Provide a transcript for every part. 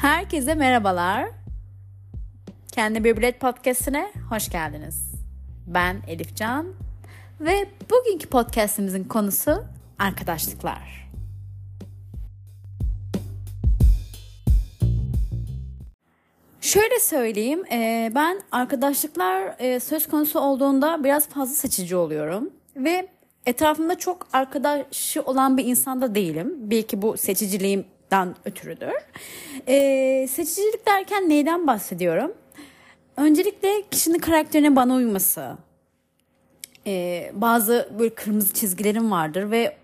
Herkese merhabalar. Kendi Bir Bilet Podcast'ine hoş geldiniz. Ben Elif Can ve bugünkü podcast'imizin konusu arkadaşlıklar. Şöyle söyleyeyim, e, ben arkadaşlıklar e, söz konusu olduğunda biraz fazla seçici oluyorum ve etrafımda çok arkadaşı olan bir insanda değilim. Belki bu seçiciliğimden ötürüdür. E, seçicilik derken neyden bahsediyorum? Öncelikle kişinin karakterine bana uyması. E, bazı böyle kırmızı çizgilerim vardır ve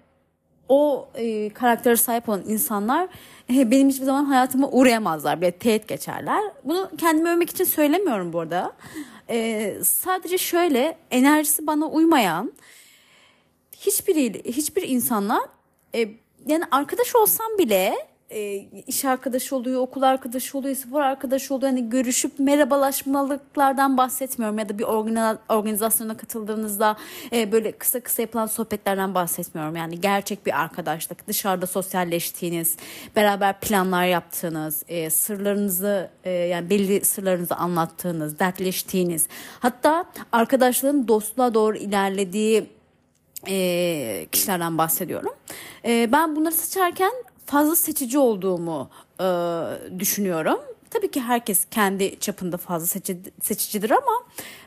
o e, karaktere sahip olan insanlar e, benim hiçbir zaman hayatıma uğrayamazlar. Böyle teğet geçerler. Bunu kendimi övmek için söylemiyorum burada. E, sadece şöyle enerjisi bana uymayan hiçbiriyle hiçbir insanla e, yani arkadaş olsam bile e, iş arkadaşı oluyor, okul arkadaşı oluyor, spor arkadaşı oluyor. Hani görüşüp merhabalaşmalıklardan bahsetmiyorum ya da bir organizasyona katıldığınızda e, böyle kısa kısa yapılan sohbetlerden bahsetmiyorum. Yani gerçek bir arkadaşlık, dışarıda sosyalleştiğiniz, beraber planlar yaptığınız, e, sırlarınızı e, yani belli sırlarınızı anlattığınız, dertleştiğiniz, hatta arkadaşların dostluğa doğru ilerlediği e, kişilerden bahsediyorum. E, ben bunları seçerken fazla seçici olduğumu e, düşünüyorum. Tabii ki herkes kendi çapında fazla seçi, seçicidir ama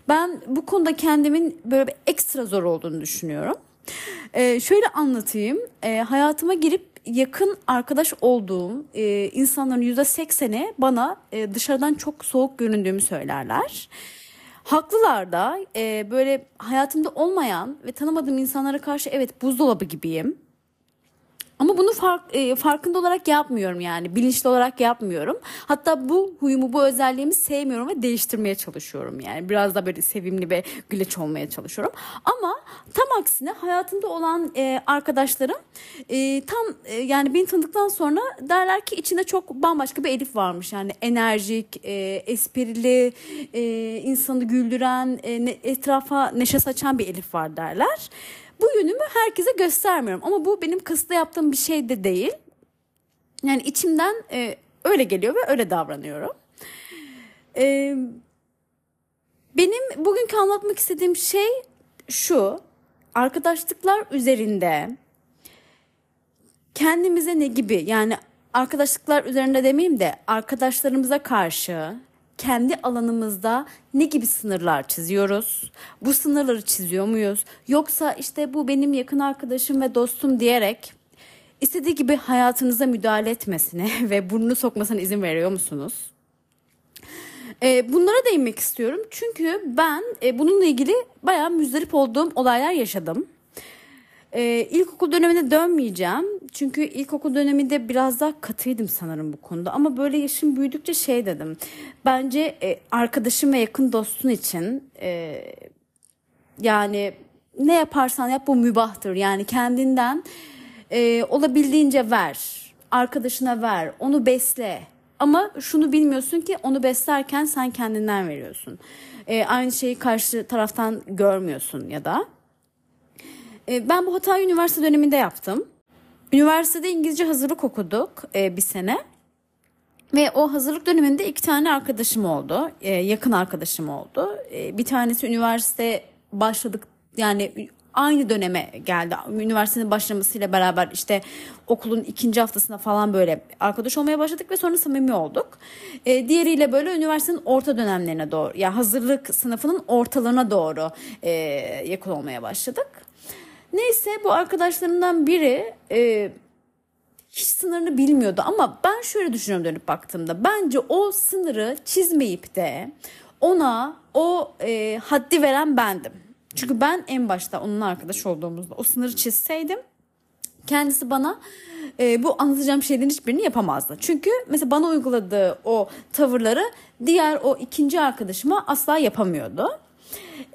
ben bu konuda kendimin böyle bir ekstra zor olduğunu düşünüyorum. E, şöyle anlatayım. E, hayatıma girip yakın arkadaş olduğum e, insanların yüzde sekseni bana e, dışarıdan çok soğuk göründüğümü söylerler. Haklılar da e, böyle hayatımda olmayan ve tanımadığım insanlara karşı evet buzdolabı gibiyim ama bunu fark, e, farkında olarak yapmıyorum yani bilinçli olarak yapmıyorum. Hatta bu huyumu bu özelliğimi sevmiyorum ve değiştirmeye çalışıyorum yani. Biraz da böyle sevimli ve güleç olmaya çalışıyorum. Ama tam aksine hayatımda olan e, arkadaşlarım e, tam e, yani beni tanıdıktan sonra derler ki içinde çok bambaşka bir Elif varmış. Yani enerjik, e, esprili, e, insanı güldüren, e, etrafa neşe saçan bir Elif var derler. Bu yönümü herkese göstermiyorum ama bu benim kasıtlı yaptığım bir şey de değil. Yani içimden e, öyle geliyor ve öyle davranıyorum. E, benim bugünkü anlatmak istediğim şey şu. Arkadaşlıklar üzerinde kendimize ne gibi yani arkadaşlıklar üzerinde demeyeyim de arkadaşlarımıza karşı kendi alanımızda ne gibi sınırlar çiziyoruz? Bu sınırları çiziyor muyuz? Yoksa işte bu benim yakın arkadaşım ve dostum diyerek istediği gibi hayatınıza müdahale etmesine ve burnunu sokmasına izin veriyor musunuz? E, bunlara değinmek istiyorum çünkü ben e, bununla ilgili bayağı müzdarip olduğum olaylar yaşadım. Ee, ilkokul dönemine dönmeyeceğim. Çünkü ilkokul döneminde biraz daha katıydım sanırım bu konuda. Ama böyle yaşım büyüdükçe şey dedim. Bence e, arkadaşım ve yakın dostun için e, yani ne yaparsan yap bu mübahtır. Yani kendinden e, olabildiğince ver. Arkadaşına ver. Onu besle. Ama şunu bilmiyorsun ki onu beslerken sen kendinden veriyorsun. E, aynı şeyi karşı taraftan görmüyorsun ya da. E, ben bu hatayı üniversite döneminde yaptım. Üniversitede İngilizce hazırlık okuduk e, bir sene. Ve o hazırlık döneminde iki tane arkadaşım oldu. E, yakın arkadaşım oldu. bir tanesi üniversite başladık yani aynı döneme geldi. Üniversitenin başlamasıyla beraber işte okulun ikinci haftasında falan böyle arkadaş olmaya başladık ve sonra samimi olduk. E, diğeriyle böyle üniversitenin orta dönemlerine doğru ya yani hazırlık sınıfının ortalarına doğru e, yakın olmaya başladık. Neyse bu arkadaşlarımdan biri e, hiç sınırını bilmiyordu ama ben şöyle düşünüyorum dönüp baktığımda bence o sınırı çizmeyip de ona o e, haddi veren bendim. Çünkü ben en başta onun arkadaş olduğumuzda o sınırı çizseydim kendisi bana e, bu anlatacağım şeylerin hiçbirini yapamazdı. Çünkü mesela bana uyguladığı o tavırları diğer o ikinci arkadaşıma asla yapamıyordu.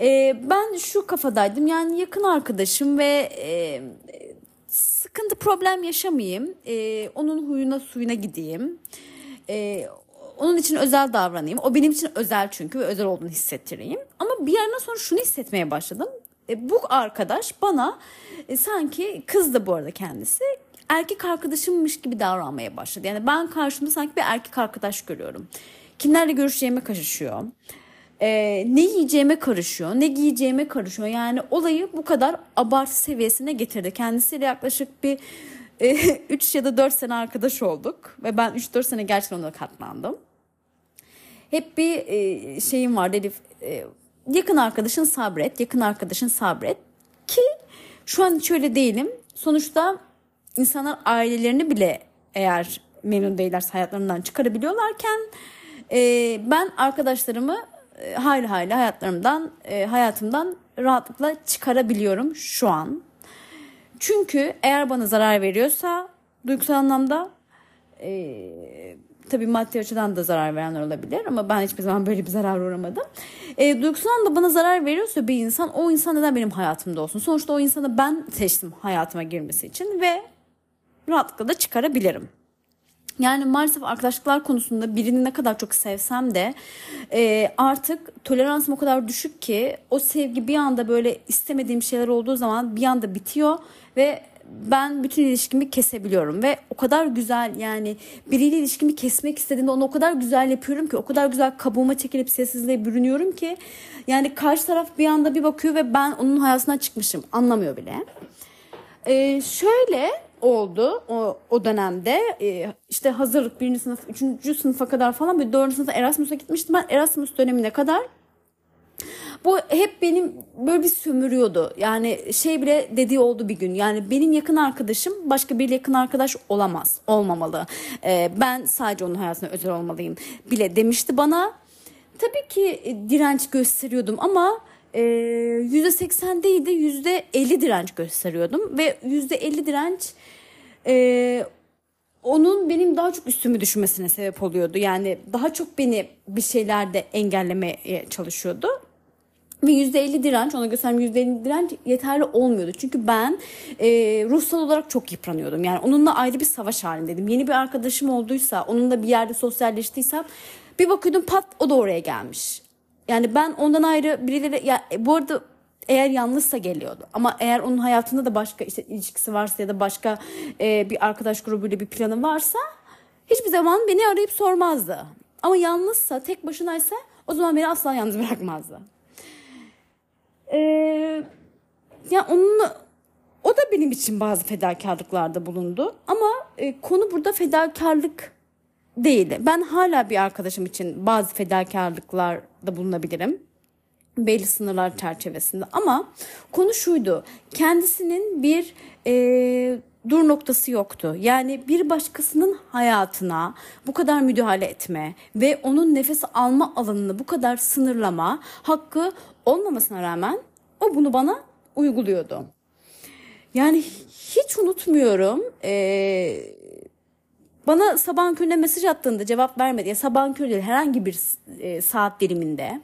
E, ben şu kafadaydım yani yakın arkadaşım ve e, sıkıntı problem yaşamayayım. E, onun huyuna suyuna gideyim. E, onun için özel davranayım. O benim için özel çünkü ve özel olduğunu hissettireyim. Ama bir yerden sonra şunu hissetmeye başladım. E, bu arkadaş bana e, sanki kız da bu arada kendisi erkek arkadaşımmış gibi davranmaya başladı. Yani ben karşımda sanki bir erkek arkadaş görüyorum. Kimlerle görüşeceğime karışıyor. Ee, ne yiyeceğime karışıyor, ne giyeceğime karışıyor. Yani olayı bu kadar abartı seviyesine getirdi. Kendisiyle yaklaşık bir 3 e, ya da 4 sene arkadaş olduk. Ve ben 3-4 sene gerçekten ona katlandım. Hep bir e, şeyim var Elif. E, yakın arkadaşın sabret, yakın arkadaşın sabret. Ki şu an şöyle değilim. Sonuçta insanlar ailelerini bile eğer memnun değillerse hayatlarından çıkarabiliyorlarken e, ben arkadaşlarımı e, hayli hayli hayatlarımdan e, hayatımdan rahatlıkla çıkarabiliyorum şu an. Çünkü eğer bana zarar veriyorsa duygusal anlamda e, tabii maddi açıdan da zarar verenler olabilir ama ben hiçbir zaman böyle bir zarar uğramadım. E, duygusal anlamda bana zarar veriyorsa bir insan o insan neden benim hayatımda olsun? Sonuçta o insanı ben seçtim hayatıma girmesi için ve rahatlıkla da çıkarabilirim. Yani maalesef arkadaşlıklar konusunda birini ne kadar çok sevsem de e, artık toleransım o kadar düşük ki o sevgi bir anda böyle istemediğim şeyler olduğu zaman bir anda bitiyor ve ben bütün ilişkimi kesebiliyorum ve o kadar güzel yani biriyle ilişkimi kesmek istediğimde onu o kadar güzel yapıyorum ki o kadar güzel kabuğuma çekilip sessizliğe bürünüyorum ki yani karşı taraf bir anda bir bakıyor ve ben onun hayatından çıkmışım anlamıyor bile. Ee, şöyle oldu o, o dönemde ee, işte hazırlık birinci sınıf üçüncü sınıfa kadar falan bir dördüncü sınıfta Erasmus'a gitmiştim ben Erasmus dönemine kadar bu hep benim böyle bir sömürüyordu. Yani şey bile dediği oldu bir gün. Yani benim yakın arkadaşım başka bir yakın arkadaş olamaz. Olmamalı. Ee, ben sadece onun hayatına özel olmalıyım bile demişti bana. Tabii ki e, direnç gösteriyordum ama e, %80 değil de %50 direnç gösteriyordum. Ve %50 direnç e, onun benim daha çok üstümü düşmesine sebep oluyordu. Yani daha çok beni bir şeylerde engellemeye çalışıyordu. Ve %50 direnç ona göstereyim %50 direnç yeterli olmuyordu. Çünkü ben e, ruhsal olarak çok yıpranıyordum. Yani onunla ayrı bir savaş halindeydim. Yeni bir arkadaşım olduysa onunla bir yerde sosyalleştiysem bir bakıyordum pat o da oraya gelmiş. Yani ben ondan ayrı birileri ya bu arada eğer yalnızsa geliyordu. Ama eğer onun hayatında da başka işte ilişkisi varsa ya da başka e, bir arkadaş grubuyla bir planı varsa hiçbir zaman beni arayıp sormazdı. Ama yalnızsa, tek başınaysa o zaman beni asla yalnız bırakmazdı. Ee, ya onunla o da benim için bazı fedakarlıklarda bulundu. Ama e, konu burada fedakarlık değil. Ben hala bir arkadaşım için bazı fedakarlıklarda bulunabilirim. Belli sınırlar çerçevesinde. Ama konu şuydu. Kendisinin bir e, dur noktası yoktu. Yani bir başkasının hayatına bu kadar müdahale etme ve onun nefes alma alanını bu kadar sınırlama hakkı olmamasına rağmen o bunu bana uyguluyordu. Yani hiç unutmuyorum. Ee, bana sabahın körüne mesaj attığında cevap vermedi. Ya sabahın körü herhangi bir e, saat diliminde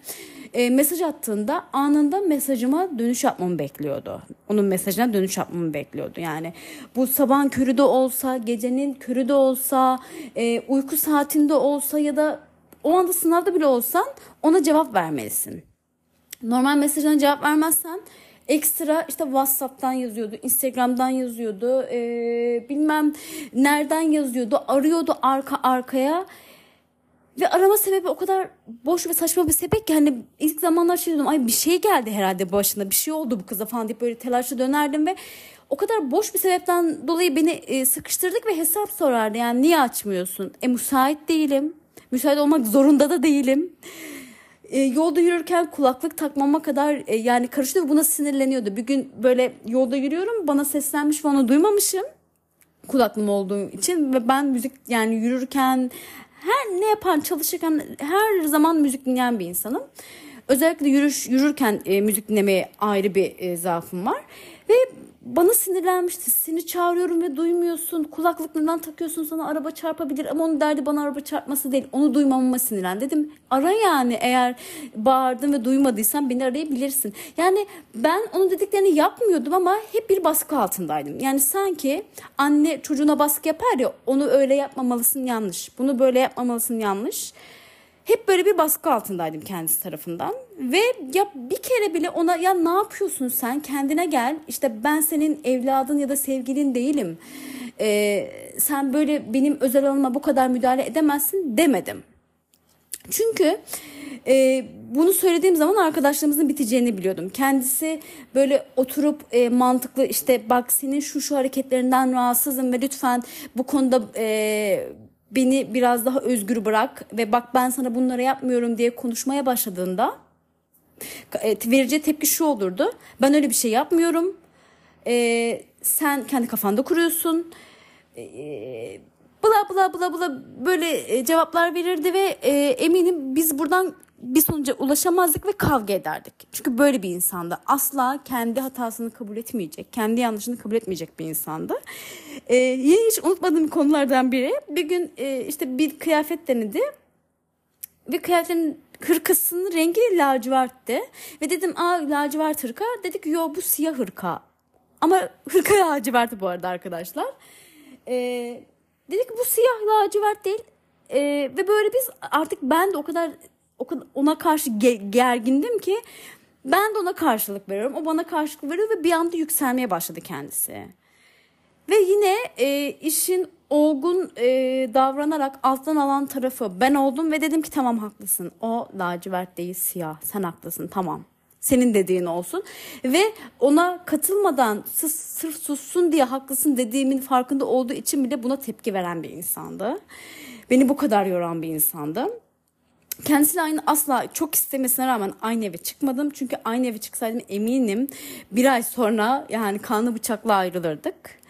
e, mesaj attığında anında mesajıma dönüş yapmamı bekliyordu. Onun mesajına dönüş yapmamı bekliyordu. Yani bu sabahın körü de olsa, gecenin körü de olsa, e, uyku saatinde olsa ya da o anda sınavda bile olsan ona cevap vermelisin. Normal mesajına cevap vermezsen ekstra işte WhatsApp'tan yazıyordu, Instagram'dan yazıyordu, ee, bilmem nereden yazıyordu, arıyordu arka arkaya. Ve arama sebebi o kadar boş ve saçma bir sebep ki hani ilk zamanlar şey diyordum ay bir şey geldi herhalde başına bir şey oldu bu kıza falan deyip böyle telaşla dönerdim ve o kadar boş bir sebepten dolayı beni e, sıkıştırdık ve hesap sorardı yani niye açmıyorsun? E müsait değilim. Müsait olmak zorunda da değilim e, yolda yürürken kulaklık takmama kadar e, yani karıştı ve buna sinirleniyordu. Bir gün böyle yolda yürüyorum bana seslenmiş ve onu duymamışım kulaklığım olduğu için ve ben müzik yani yürürken her ne yapan çalışırken her zaman müzik dinleyen bir insanım. Özellikle yürüş, yürürken e, müzik dinlemeye ayrı bir e, zaafım var. Ve bana sinirlenmişti. Seni çağırıyorum ve duymuyorsun. Kulaklıklarından takıyorsun sana araba çarpabilir ama onun derdi bana araba çarpması değil. Onu duymamama sinirlen. Dedim ara yani eğer bağırdın ve duymadıysan beni arayabilirsin. Yani ben onun dediklerini yapmıyordum ama hep bir baskı altındaydım. Yani sanki anne çocuğuna baskı yapar ya onu öyle yapmamalısın yanlış. Bunu böyle yapmamalısın yanlış hep böyle bir baskı altındaydım kendisi tarafından. Ve ya bir kere bile ona ya ne yapıyorsun sen kendine gel işte ben senin evladın ya da sevgilin değilim. e, sen böyle benim özel alanıma bu kadar müdahale edemezsin demedim. Çünkü e, bunu söylediğim zaman arkadaşlarımızın biteceğini biliyordum. Kendisi böyle oturup e, mantıklı işte bak senin şu şu hareketlerinden rahatsızım ve lütfen bu konuda e, beni biraz daha özgür bırak ve bak ben sana bunları yapmıyorum diye konuşmaya başladığında e, vereceği tepki şu olurdu. Ben öyle bir şey yapmıyorum. E, sen kendi kafanda kuruyorsun. E, bla bla bla bla böyle e, cevaplar verirdi ve e, eminim biz buradan bir sonuca ulaşamazdık ve kavga ederdik. Çünkü böyle bir insandı. Asla kendi hatasını kabul etmeyecek, kendi yanlışını kabul etmeyecek bir insandı. Ee, yine hiç unutmadığım konulardan biri. Bir gün e, işte bir kıyafet denedi. Ve kıyafetin hırkasının rengi lacivertti. Ve dedim aa lacivert hırka. Dedik yo bu siyah hırka. Ama hırka laciverti bu arada arkadaşlar. Ee, dedik bu siyah lacivert değil. Ee, ve böyle biz artık ben de o kadar ona karşı gergindim ki ben de ona karşılık veriyorum. O bana karşılık veriyor ve bir anda yükselmeye başladı kendisi. Ve yine e, işin olgun e, davranarak alttan alan tarafı ben oldum ve dedim ki tamam haklısın. O lacivert değil siyah. Sen haklısın tamam. Senin dediğin olsun. Ve ona katılmadan sırf sussun diye haklısın dediğimin farkında olduğu için bile buna tepki veren bir insandı. Beni bu kadar yoran bir insandı. Kendisiyle aynı asla çok istemesine rağmen aynı eve çıkmadım. Çünkü aynı eve çıksaydım eminim bir ay sonra yani kanlı bıçakla ayrılırdık.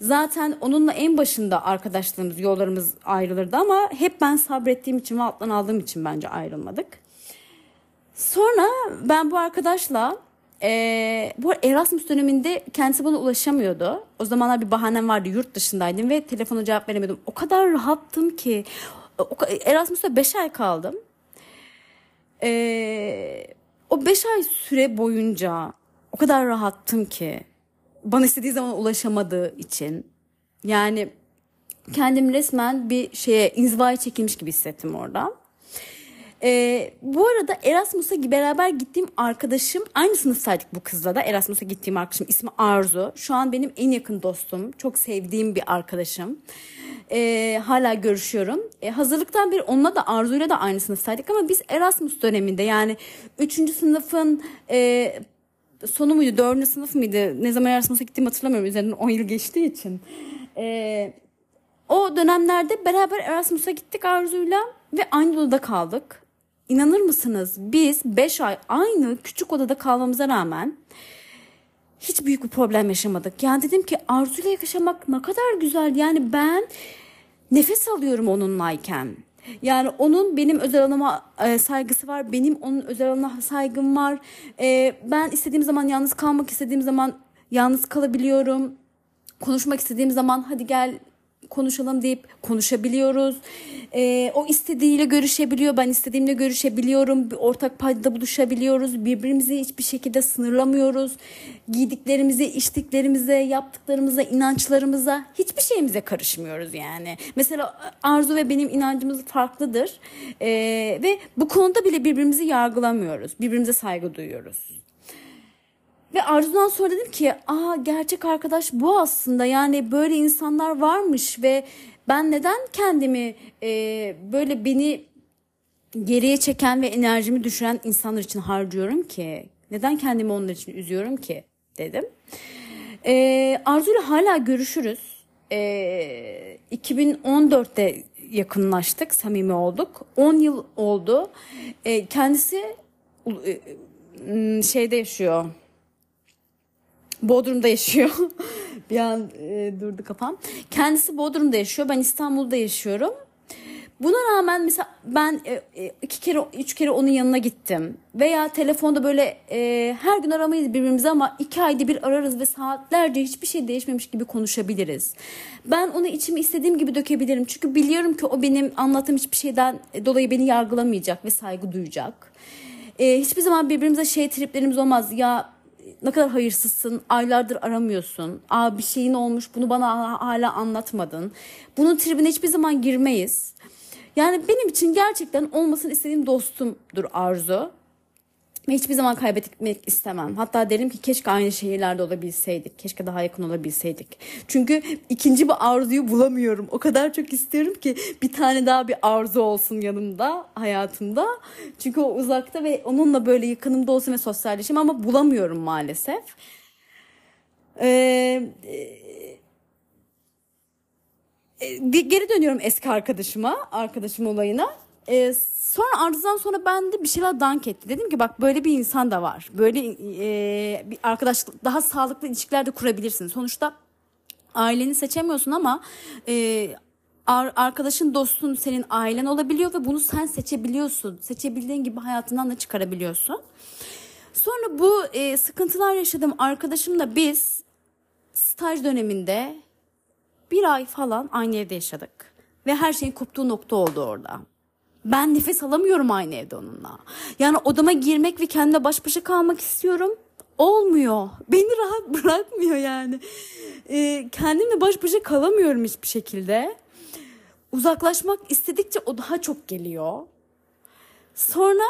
Zaten onunla en başında arkadaşlığımız, yollarımız ayrılırdı ama hep ben sabrettiğim için ve alttan aldığım için bence ayrılmadık. Sonra ben bu arkadaşla ee, bu Erasmus döneminde kendisi bana ulaşamıyordu. O zamanlar bir bahanem vardı yurt dışındaydım ve telefona cevap veremiyordum. O kadar rahattım ki Erasmus'ta 5 ay kaldım. Ee, o 5 ay süre boyunca o kadar rahattım ki bana istediği zaman ulaşamadığı için yani kendim resmen bir şeye inzivaya çekilmiş gibi hissettim orada. Ee, bu arada Erasmus'a beraber gittiğim arkadaşım aynı sınıftaydık bu kızla da Erasmus'a gittiğim arkadaşım ismi Arzu. Şu an benim en yakın dostum. Çok sevdiğim bir arkadaşım. Ee, hala görüşüyorum. Ee, hazırlıktan bir onunla da Arzu'yla da aynı sınıftaydık ama biz Erasmus döneminde yani 3. sınıfın e, sonu muydu, 4. sınıf mıydı? Ne zaman Erasmus'a gittiğimi hatırlamıyorum. Üzerinden 10 yıl geçtiği için. Ee, o dönemlerde beraber Erasmus'a gittik Arzu'yla ve aynı odada kaldık. İnanır mısınız biz 5 ay aynı küçük odada kalmamıza rağmen hiç büyük bir problem yaşamadık. Yani dedim ki Arzu'yla yaşamak ne kadar güzel. Yani ben nefes alıyorum onunlayken. Yani onun benim özel alanıma e, saygısı var. Benim onun özel alanına saygım var. E, ben istediğim zaman yalnız kalmak istediğim zaman yalnız kalabiliyorum. Konuşmak istediğim zaman hadi gel konuşalım deyip konuşabiliyoruz. E, o istediğiyle görüşebiliyor, ben istediğimle görüşebiliyorum. Bir ortak paydada buluşabiliyoruz. Birbirimizi hiçbir şekilde sınırlamıyoruz. Giydiklerimize, içtiklerimize, yaptıklarımıza, inançlarımıza hiçbir şeyimize karışmıyoruz yani. Mesela Arzu ve benim inancımız farklıdır. E, ve bu konuda bile birbirimizi yargılamıyoruz. Birbirimize saygı duyuyoruz. Ve Arzu'dan sonra dedim ki aa gerçek arkadaş bu aslında yani böyle insanlar varmış ve ben neden kendimi e, böyle beni geriye çeken ve enerjimi düşüren insanlar için harcıyorum ki? Neden kendimi onlar için üzüyorum ki dedim. E, Arzu'yla hala görüşürüz. E, 2014'te yakınlaştık, samimi olduk. 10 yıl oldu. E, kendisi e, şeyde yaşıyor Bodrum'da yaşıyor. bir an e, durdu kafam. Kendisi Bodrum'da yaşıyor. Ben İstanbul'da yaşıyorum. Buna rağmen mesela ben e, e, iki kere, üç kere onun yanına gittim. Veya telefonda böyle e, her gün aramayız birbirimizi ama iki ayda bir ararız ve saatlerce hiçbir şey değişmemiş gibi konuşabiliriz. Ben onu içimi istediğim gibi dökebilirim. Çünkü biliyorum ki o benim anlattığım hiçbir şeyden dolayı beni yargılamayacak ve saygı duyacak. E, hiçbir zaman birbirimize şey triplerimiz olmaz. Ya ne kadar hayırsızsın, aylardır aramıyorsun. Aa bir şeyin olmuş, bunu bana hala anlatmadın. Bunun tribine hiçbir zaman girmeyiz. Yani benim için gerçekten olmasını istediğim dostumdur Arzu. Ve hiçbir zaman kaybetmek istemem. Hatta derim ki keşke aynı şehirlerde olabilseydik. Keşke daha yakın olabilseydik. Çünkü ikinci bir arzuyu bulamıyorum. O kadar çok istiyorum ki bir tane daha bir arzu olsun yanımda, hayatımda. Çünkü o uzakta ve onunla böyle yakınımda olsun ve sosyalleşim ama bulamıyorum maalesef. Ee, e, geri dönüyorum eski arkadaşıma, arkadaşım olayına. Ee, sonra arzudan sonra ben de bir şeyler dank etti. Dedim ki bak böyle bir insan da var. Böyle e, bir arkadaşlık daha sağlıklı ilişkiler de kurabilirsin. Sonuçta aileni seçemiyorsun ama e, arkadaşın dostun senin ailen olabiliyor ve bunu sen seçebiliyorsun. Seçebildiğin gibi hayatından da çıkarabiliyorsun. Sonra bu e, sıkıntılar yaşadığım arkadaşımla biz staj döneminde bir ay falan aynı evde yaşadık. Ve her şeyin koptuğu nokta oldu orada. Ben nefes alamıyorum aynı evde onunla. Yani odama girmek ve kendime baş başa kalmak istiyorum. Olmuyor. Beni rahat bırakmıyor yani. Ee, kendimle baş başa kalamıyorum hiçbir şekilde. Uzaklaşmak istedikçe o daha çok geliyor. Sonra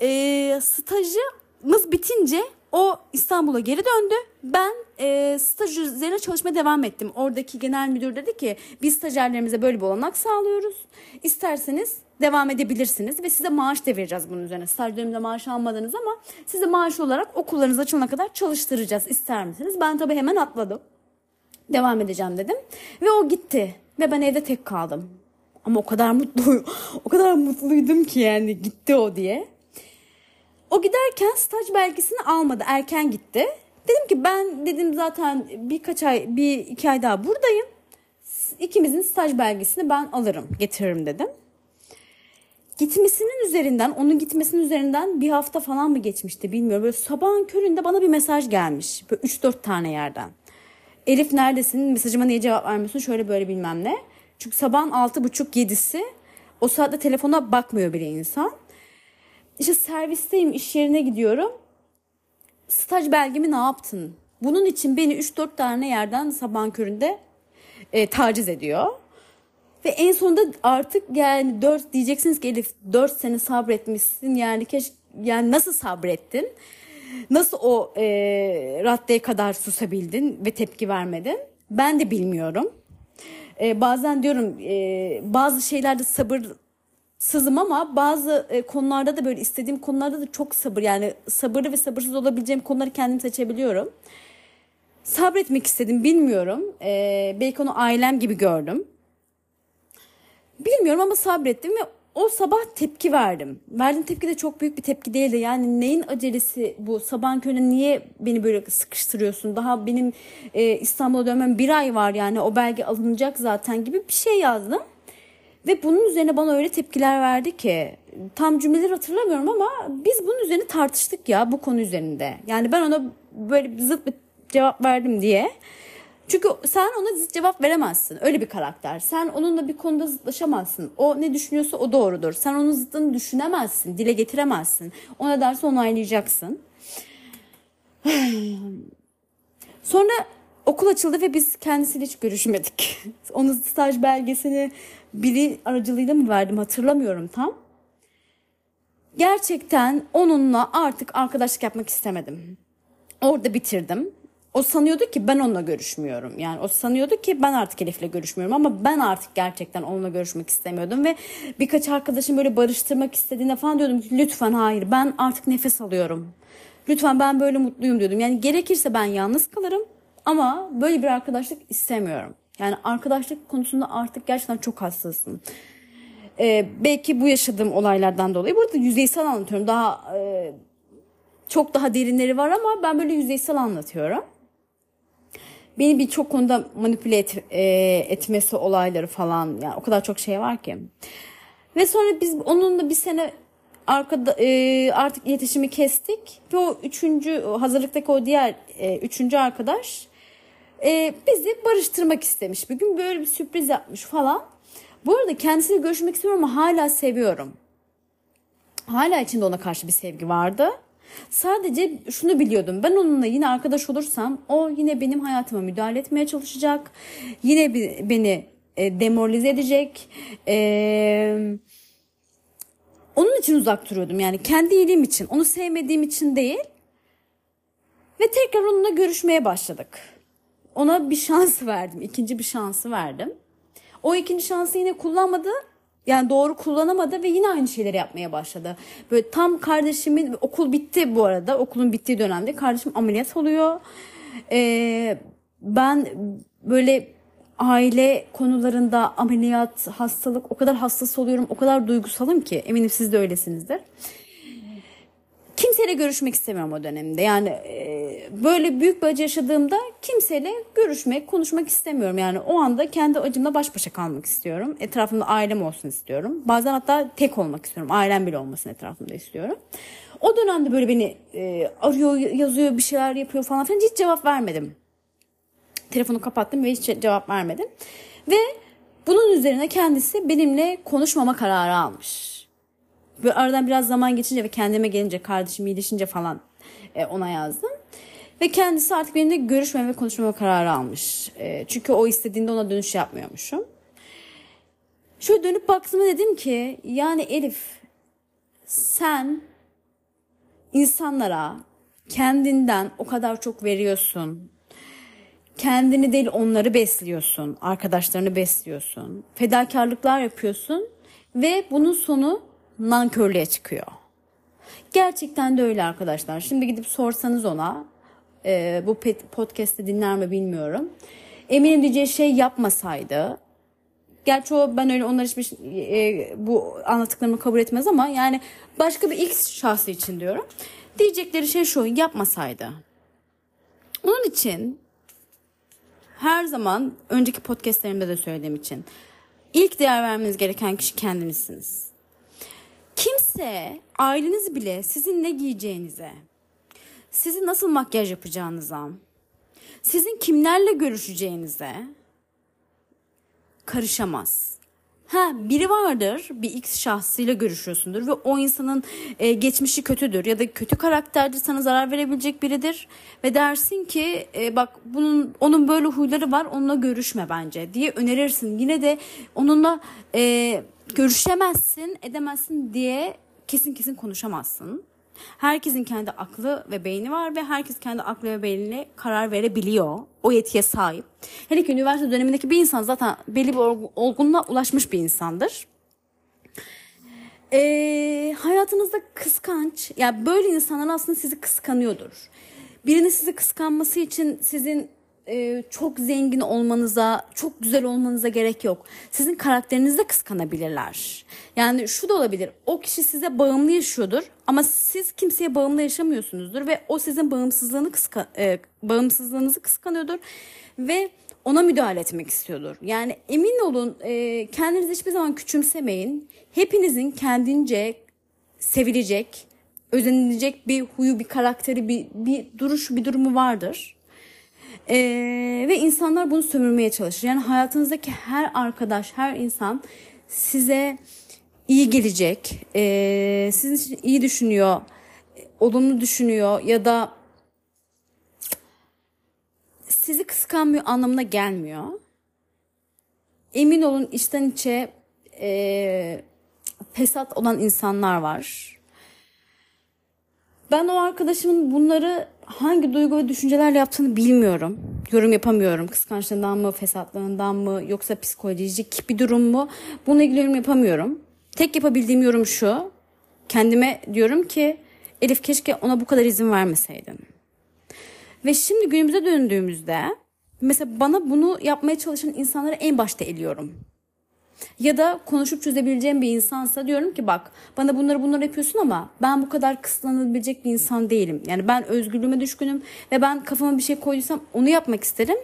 e, stajımız bitince o İstanbul'a geri döndü. Ben e, staj üzerine çalışmaya devam ettim. Oradaki genel müdür dedi ki biz stajyerlerimize böyle bir olanak sağlıyoruz. İsterseniz devam edebilirsiniz ve size maaş da vereceğiz bunun üzerine. Staj döneminde maaş almadınız ama size maaş olarak okullarınız açılana kadar çalıştıracağız. İster misiniz? Ben tabii hemen atladım. Devam edeceğim dedim. Ve o gitti. Ve ben evde tek kaldım. Ama o kadar mutlu, o kadar mutluydum ki yani gitti o diye. O giderken staj belgesini almadı. Erken gitti. Dedim ki ben dedim zaten birkaç ay, bir iki ay daha buradayım. İkimizin staj belgesini ben alırım, getiririm dedim. Gitmesinin üzerinden, onun gitmesinin üzerinden bir hafta falan mı geçmişti bilmiyorum. Böyle sabahın köründe bana bir mesaj gelmiş. Böyle 3-4 tane yerden. Elif neredesin? Mesajıma niye cevap vermiyorsun? Şöyle böyle bilmem ne. Çünkü sabahın 6.30-7'si o saatte telefona bakmıyor bile insan. İşte servisteyim, iş yerine gidiyorum. Staj belgemi ne yaptın? Bunun için beni 3-4 tane yerden sabahın köründe e, taciz ediyor. Ve en sonunda artık yani 4 diyeceksiniz ki Elif 4 sene sabretmişsin. Yani keş yani nasıl sabrettin? Nasıl o e, raddeye kadar susabildin ve tepki vermedin? Ben de bilmiyorum. E, bazen diyorum e, bazı şeylerde sabır sızım ama bazı e, konularda da böyle istediğim konularda da çok sabır yani sabırlı ve sabırsız olabileceğim konuları kendim seçebiliyorum. Sabretmek istedim bilmiyorum. E, belki onu ailem gibi gördüm. Bilmiyorum ama sabrettim ve o sabah tepki verdim. Verdiğim tepki de çok büyük bir tepki değildi. Yani neyin acelesi bu? Sabahın körüne niye beni böyle sıkıştırıyorsun? Daha benim e, İstanbul'a dönmem bir ay var yani o belge alınacak zaten gibi bir şey yazdım. Ve bunun üzerine bana öyle tepkiler verdi ki tam cümleleri hatırlamıyorum ama biz bunun üzerine tartıştık ya bu konu üzerinde. Yani ben ona böyle zıt bir cevap verdim diye. Çünkü sen ona zıt cevap veremezsin. Öyle bir karakter. Sen onunla bir konuda zıtlaşamazsın. O ne düşünüyorsa o doğrudur. Sen onun zıttını düşünemezsin. Dile getiremezsin. Ona derse onaylayacaksın. Sonra okul açıldı ve biz kendisiyle hiç görüşmedik. Onun staj belgesini biri aracılığıyla mı verdim hatırlamıyorum tam. Gerçekten onunla artık arkadaşlık yapmak istemedim. Orada bitirdim. O sanıyordu ki ben onunla görüşmüyorum. Yani o sanıyordu ki ben artık Elif'le görüşmüyorum ama ben artık gerçekten onunla görüşmek istemiyordum ve birkaç arkadaşım böyle barıştırmak istediğinde falan diyordum ki lütfen hayır ben artık nefes alıyorum. Lütfen ben böyle mutluyum diyordum. Yani gerekirse ben yalnız kalırım ama böyle bir arkadaşlık istemiyorum. Yani arkadaşlık konusunda artık gerçekten çok hassasım. Ee, belki bu yaşadığım olaylardan dolayı. Burada yüzeysel anlatıyorum. Daha e, çok daha derinleri var ama ben böyle yüzeysel anlatıyorum. Beni birçok konuda manipüle et, e, etmesi olayları falan yani o kadar çok şey var ki. Ve sonra biz onunla bir sene arkada e, artık iletişimi kestik ve o üçüncü hazırlıktaki o diğer e, üçüncü arkadaş e, bizi barıştırmak istemiş. Bir gün böyle bir sürpriz yapmış falan. Bu arada kendisiyle görüşmek istiyorum ama hala seviyorum. Hala içinde ona karşı bir sevgi vardı. Sadece şunu biliyordum. Ben onunla yine arkadaş olursam o yine benim hayatıma müdahale etmeye çalışacak. Yine beni e, demoralize edecek. E, onun için uzak duruyordum. Yani kendi iyiliğim için, onu sevmediğim için değil. Ve tekrar onunla görüşmeye başladık. Ona bir şans verdim. ikinci bir şansı verdim. O ikinci şansı yine kullanmadı. Yani doğru kullanamadı ve yine aynı şeyleri yapmaya başladı. Böyle tam kardeşimin okul bitti bu arada. Okulun bittiği dönemde kardeşim ameliyat oluyor. Ee, ben böyle aile konularında ameliyat, hastalık o kadar hassas oluyorum, o kadar duygusalım ki eminim siz de öylesinizdir. Kimseyle görüşmek istemiyorum o dönemde. Yani e, böyle büyük bir acı yaşadığımda kimseyle görüşmek, konuşmak istemiyorum. Yani o anda kendi acımla baş başa kalmak istiyorum. Etrafımda ailem olsun istiyorum. Bazen hatta tek olmak istiyorum. Ailem bile olmasın etrafımda istiyorum. O dönemde böyle beni e, arıyor, yazıyor, bir şeyler yapıyor falan filan hiç cevap vermedim. Telefonu kapattım ve hiç cevap vermedim. Ve bunun üzerine kendisi benimle konuşmama kararı almış. Böyle aradan biraz zaman geçince ve kendime gelince kardeşim iyileşince falan e, ona yazdım. Ve kendisi artık benimle görüşmeme ve konuşmama kararı almış. E, çünkü o istediğinde ona dönüş yapmıyormuşum. Şöyle dönüp baktığımda dedim ki yani Elif sen insanlara kendinden o kadar çok veriyorsun. Kendini değil onları besliyorsun. Arkadaşlarını besliyorsun. Fedakarlıklar yapıyorsun. Ve bunun sonu nankörlüğe çıkıyor. Gerçekten de öyle arkadaşlar. Şimdi gidip sorsanız ona e, bu podcast'i dinler mi bilmiyorum. Eminim diyeceği şey yapmasaydı. Gerçi o ben öyle onlar hiçbir e, bu anlattıklarımı kabul etmez ama yani başka bir X şahsı için diyorum. Diyecekleri şey şu yapmasaydı. Onun için her zaman önceki podcastlerimde de söylediğim için ilk değer vermeniz gereken kişi kendinizsiniz. Kimse aileniz bile sizin ne giyeceğinize, sizin nasıl makyaj yapacağınıza, sizin kimlerle görüşeceğinize karışamaz. Ha biri vardır bir X şahsıyla görüşüyorsundur ve o insanın e, geçmişi kötüdür ya da kötü karakterdir sana zarar verebilecek biridir ve dersin ki e, bak bunun onun böyle huyları var onunla görüşme bence diye önerirsin. Yine de onunla e, görüşemezsin edemezsin diye kesin kesin konuşamazsın. Herkesin kendi aklı ve beyni var ve herkes kendi aklı ve beyniyle karar verebiliyor. O yetiye sahip. Hele ki üniversite dönemindeki bir insan zaten belli bir olgunluğa ulaşmış bir insandır. Ee, hayatınızda kıskanç, ya yani böyle insanlar aslında sizi kıskanıyordur. Birinin sizi kıskanması için sizin e, çok zengin olmanıza, çok güzel olmanıza gerek yok. Sizin karakterinizi de kıskanabilirler. Yani şu da olabilir. O kişi size bağımlı yaşıyordur ama siz kimseye bağımlı yaşamıyorsunuzdur ve o sizin bağımsızlığını kıska, e, bağımsızlığınızı kıskanıyordur ve ona müdahale etmek istiyordur. Yani emin olun e, kendinizi hiçbir zaman küçümsemeyin. Hepinizin kendince sevilecek, özenilecek bir huyu, bir karakteri, bir, bir duruşu, bir durumu vardır. Ee, ve insanlar bunu sömürmeye çalışır. Yani hayatınızdaki her arkadaş, her insan size iyi gelecek, e, sizin için iyi düşünüyor, olumlu düşünüyor ya da sizi kıskanmıyor anlamına gelmiyor. Emin olun içten içe e, fesat olan insanlar var. Ben o arkadaşımın bunları hangi duygu ve düşüncelerle yaptığını bilmiyorum. Yorum yapamıyorum. Kıskançlığından mı, fesatlığından mı yoksa psikolojik bir durum mu? Bununla ilgili yorum yapamıyorum. Tek yapabildiğim yorum şu. Kendime diyorum ki Elif keşke ona bu kadar izin vermeseydin. Ve şimdi günümüze döndüğümüzde mesela bana bunu yapmaya çalışan insanları en başta eliyorum. Ya da konuşup çözebileceğim bir insansa diyorum ki bak bana bunları bunları yapıyorsun ama ben bu kadar kısıtlanabilecek bir insan değilim. Yani ben özgürlüğüme düşkünüm ve ben kafama bir şey koyduysam onu yapmak isterim.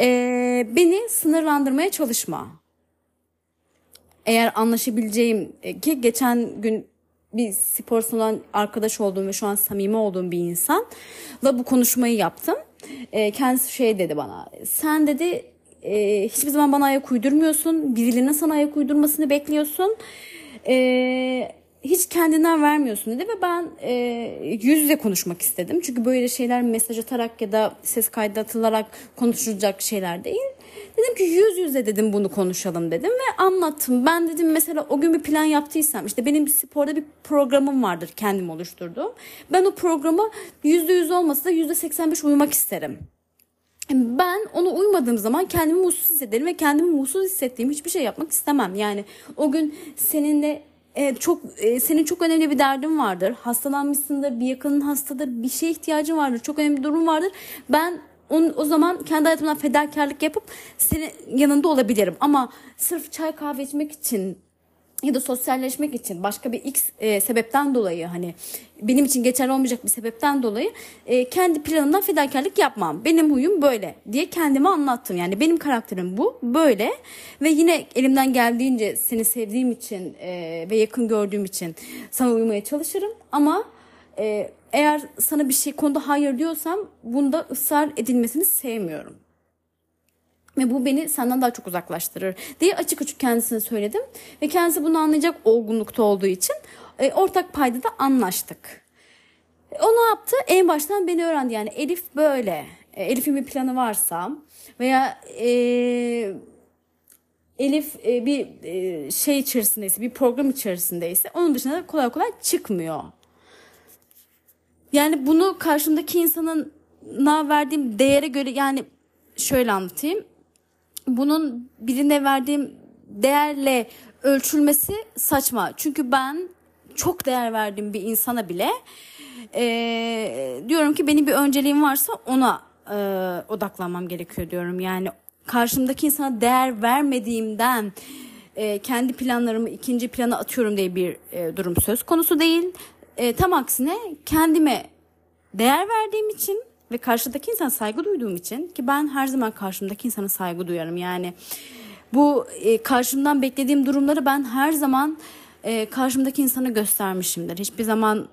Ee, beni sınırlandırmaya çalışma. Eğer anlaşabileceğim e, ki geçen gün bir spor salon arkadaş olduğum ve şu an samimi olduğum bir insanla bu konuşmayı yaptım. E, kendisi şey dedi bana. Sen dedi e, hiçbir zaman bana ayak uydurmuyorsun. Birilerinin sana ayak uydurmasını bekliyorsun. E, hiç kendinden vermiyorsun dedi ve ben e, yüz yüze konuşmak istedim. Çünkü böyle şeyler mesaj atarak ya da ses kaydı atılarak konuşulacak şeyler değil. Dedim ki yüz yüze dedim bunu konuşalım dedim ve anlattım. Ben dedim mesela o gün bir plan yaptıysam işte benim sporda bir programım vardır kendim oluşturduğum. Ben o programa yüzde yüz olmasa da yüzde seksen beş uymak isterim. Ben onu uymadığım zaman kendimi mutsuz hissederim ve kendimi mutsuz hissettiğim hiçbir şey yapmak istemem. Yani o gün seninle e, çok e, senin çok önemli bir derdin vardır. Hastalanmışsındır, bir yakının hastadır, bir şeye ihtiyacın vardır. Çok önemli bir durum vardır. Ben on, o zaman kendi hayatımdan fedakarlık yapıp senin yanında olabilirim. Ama sırf çay kahve içmek için ya da sosyalleşmek için başka bir x e, sebepten dolayı hani benim için geçerli olmayacak bir sebepten dolayı e, kendi planımdan fedakarlık yapmam. Benim huyum böyle diye kendime anlattım. Yani benim karakterim bu böyle ve yine elimden geldiğince seni sevdiğim için e, ve yakın gördüğüm için sana uymaya çalışırım ama e, eğer sana bir şey konuda hayır diyorsam bunda ısrar edilmesini sevmiyorum. Ve bu beni senden daha çok uzaklaştırır diye açık açık kendisine söyledim. Ve kendisi bunu anlayacak olgunlukta olduğu için e, ortak payda da anlaştık. E, o ne yaptı? En baştan beni öğrendi. Yani Elif böyle. E, Elif'in bir planı varsa veya e, Elif e, bir e, şey içerisindeyse, bir program içerisindeyse onun dışında kolay kolay çıkmıyor. Yani bunu karşımdaki insanın na verdiğim değere göre yani şöyle anlatayım. Bunun birine verdiğim değerle ölçülmesi saçma. Çünkü ben çok değer verdiğim bir insana bile e, diyorum ki benim bir önceliğim varsa ona e, odaklanmam gerekiyor diyorum. Yani karşımdaki insana değer vermediğimden e, kendi planlarımı ikinci plana atıyorum diye bir e, durum söz konusu değil. E, tam aksine kendime değer verdiğim için ve karşıdaki insana saygı duyduğum için ki ben her zaman karşımdaki insana saygı duyarım. Yani bu e, karşımdan beklediğim durumları ben her zaman e, karşımdaki insana göstermişimdir. Hiçbir zaman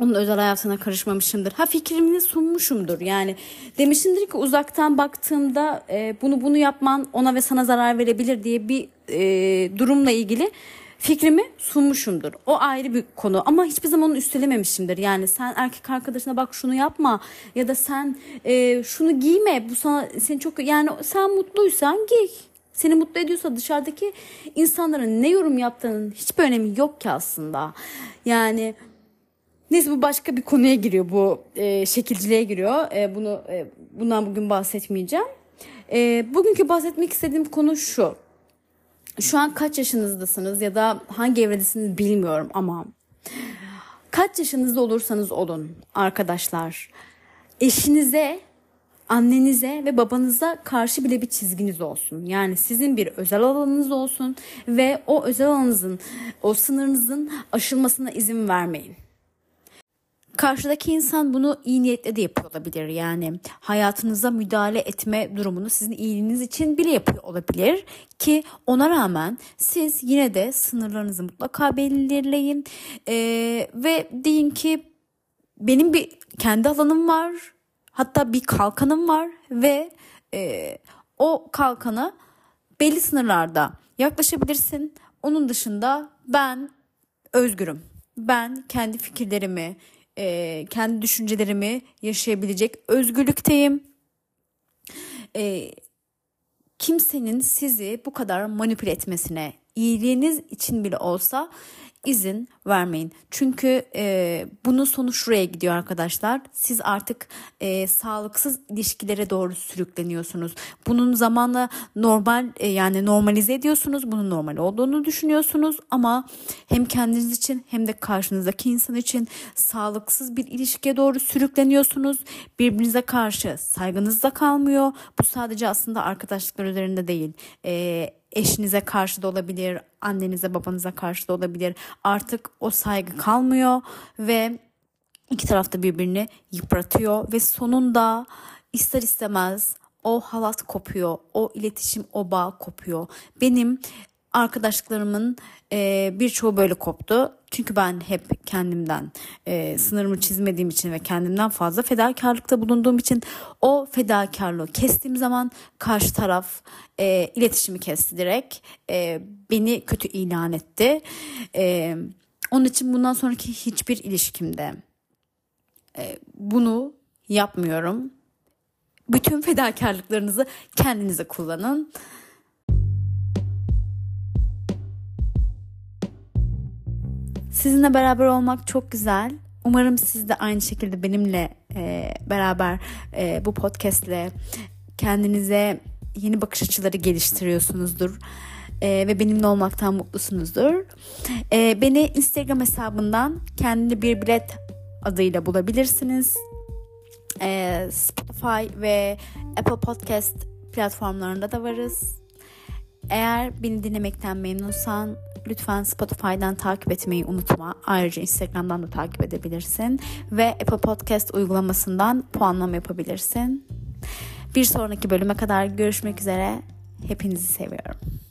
onun özel hayatına karışmamışımdır. Ha fikrimi sunmuşumdur. Yani demişimdir ki uzaktan baktığımda e, bunu bunu yapman ona ve sana zarar verebilir diye bir e, durumla ilgili fikrimi sunmuşumdur. O ayrı bir konu ama hiçbir zaman onu üstelememişimdir. Yani sen erkek arkadaşına bak şunu yapma ya da sen e, şunu giyme bu sana seni çok yani sen mutluysan giy. Seni mutlu ediyorsa dışarıdaki insanların ne yorum yaptığının hiçbir önemi yok ki aslında. Yani Neyse bu başka bir konuya giriyor bu e, şekilciliğe giriyor. E, bunu e, bundan bugün bahsetmeyeceğim. E, bugünkü bahsetmek istediğim konu şu. Şu an kaç yaşınızdasınız ya da hangi evredesiniz bilmiyorum ama kaç yaşınızda olursanız olun arkadaşlar eşinize annenize ve babanıza karşı bile bir çizginiz olsun. Yani sizin bir özel alanınız olsun ve o özel alanınızın, o sınırınızın aşılmasına izin vermeyin. Karşıdaki insan bunu iyi niyetle de yapıyor olabilir. Yani hayatınıza müdahale etme durumunu sizin iyiliğiniz için bile yapıyor olabilir. Ki ona rağmen siz yine de sınırlarınızı mutlaka belirleyin. Ee, ve deyin ki benim bir kendi alanım var. Hatta bir kalkanım var ve e, o kalkana belli sınırlarda yaklaşabilirsin. Onun dışında ben özgürüm. Ben kendi fikirlerimi, e, kendi düşüncelerimi yaşayabilecek özgürlükteyim. E, kimsenin sizi bu kadar manipüle etmesine, iyiliğiniz için bile olsa izin vermeyin. Çünkü e, bunun sonu şuraya gidiyor arkadaşlar. Siz artık e, sağlıksız ilişkilere doğru sürükleniyorsunuz. Bunun zamanla normal e, yani normalize ediyorsunuz. Bunun normal olduğunu düşünüyorsunuz ama hem kendiniz için hem de karşınızdaki insan için sağlıksız bir ilişkiye doğru sürükleniyorsunuz. Birbirinize karşı saygınız da kalmıyor. Bu sadece aslında arkadaşlıklar üzerinde değil. E, eşinize karşı da olabilir, annenize babanıza karşı da olabilir. Artık o saygı kalmıyor ve iki tarafta birbirini yıpratıyor ve sonunda ister istemez o halat kopuyor, o iletişim, o bağ kopuyor. Benim arkadaşlıklarımın e, birçoğu böyle koptu. Çünkü ben hep kendimden e, sınırımı çizmediğim için ve kendimden fazla fedakarlıkta bulunduğum için o fedakarlığı kestiğim zaman karşı taraf e, iletişimi kesti direkt. E, beni kötü ilan etti. E, onun için bundan sonraki hiçbir ilişkimde e, bunu yapmıyorum. bütün fedakarlıklarınızı kendinize kullanın. Sizinle beraber olmak çok güzel. Umarım siz de aynı şekilde benimle e, beraber e, bu podcastle kendinize yeni bakış açıları geliştiriyorsunuzdur. E, ve benimle olmaktan mutlusunuzdur. E, beni Instagram hesabından kendi bir bilet adıyla bulabilirsiniz. E, Spotify ve Apple Podcast platformlarında da varız. Eğer beni dinlemekten memnunsan lütfen Spotify'dan takip etmeyi unutma. Ayrıca Instagram'dan da takip edebilirsin. Ve Apple Podcast uygulamasından puanlama yapabilirsin. Bir sonraki bölüme kadar görüşmek üzere. Hepinizi seviyorum.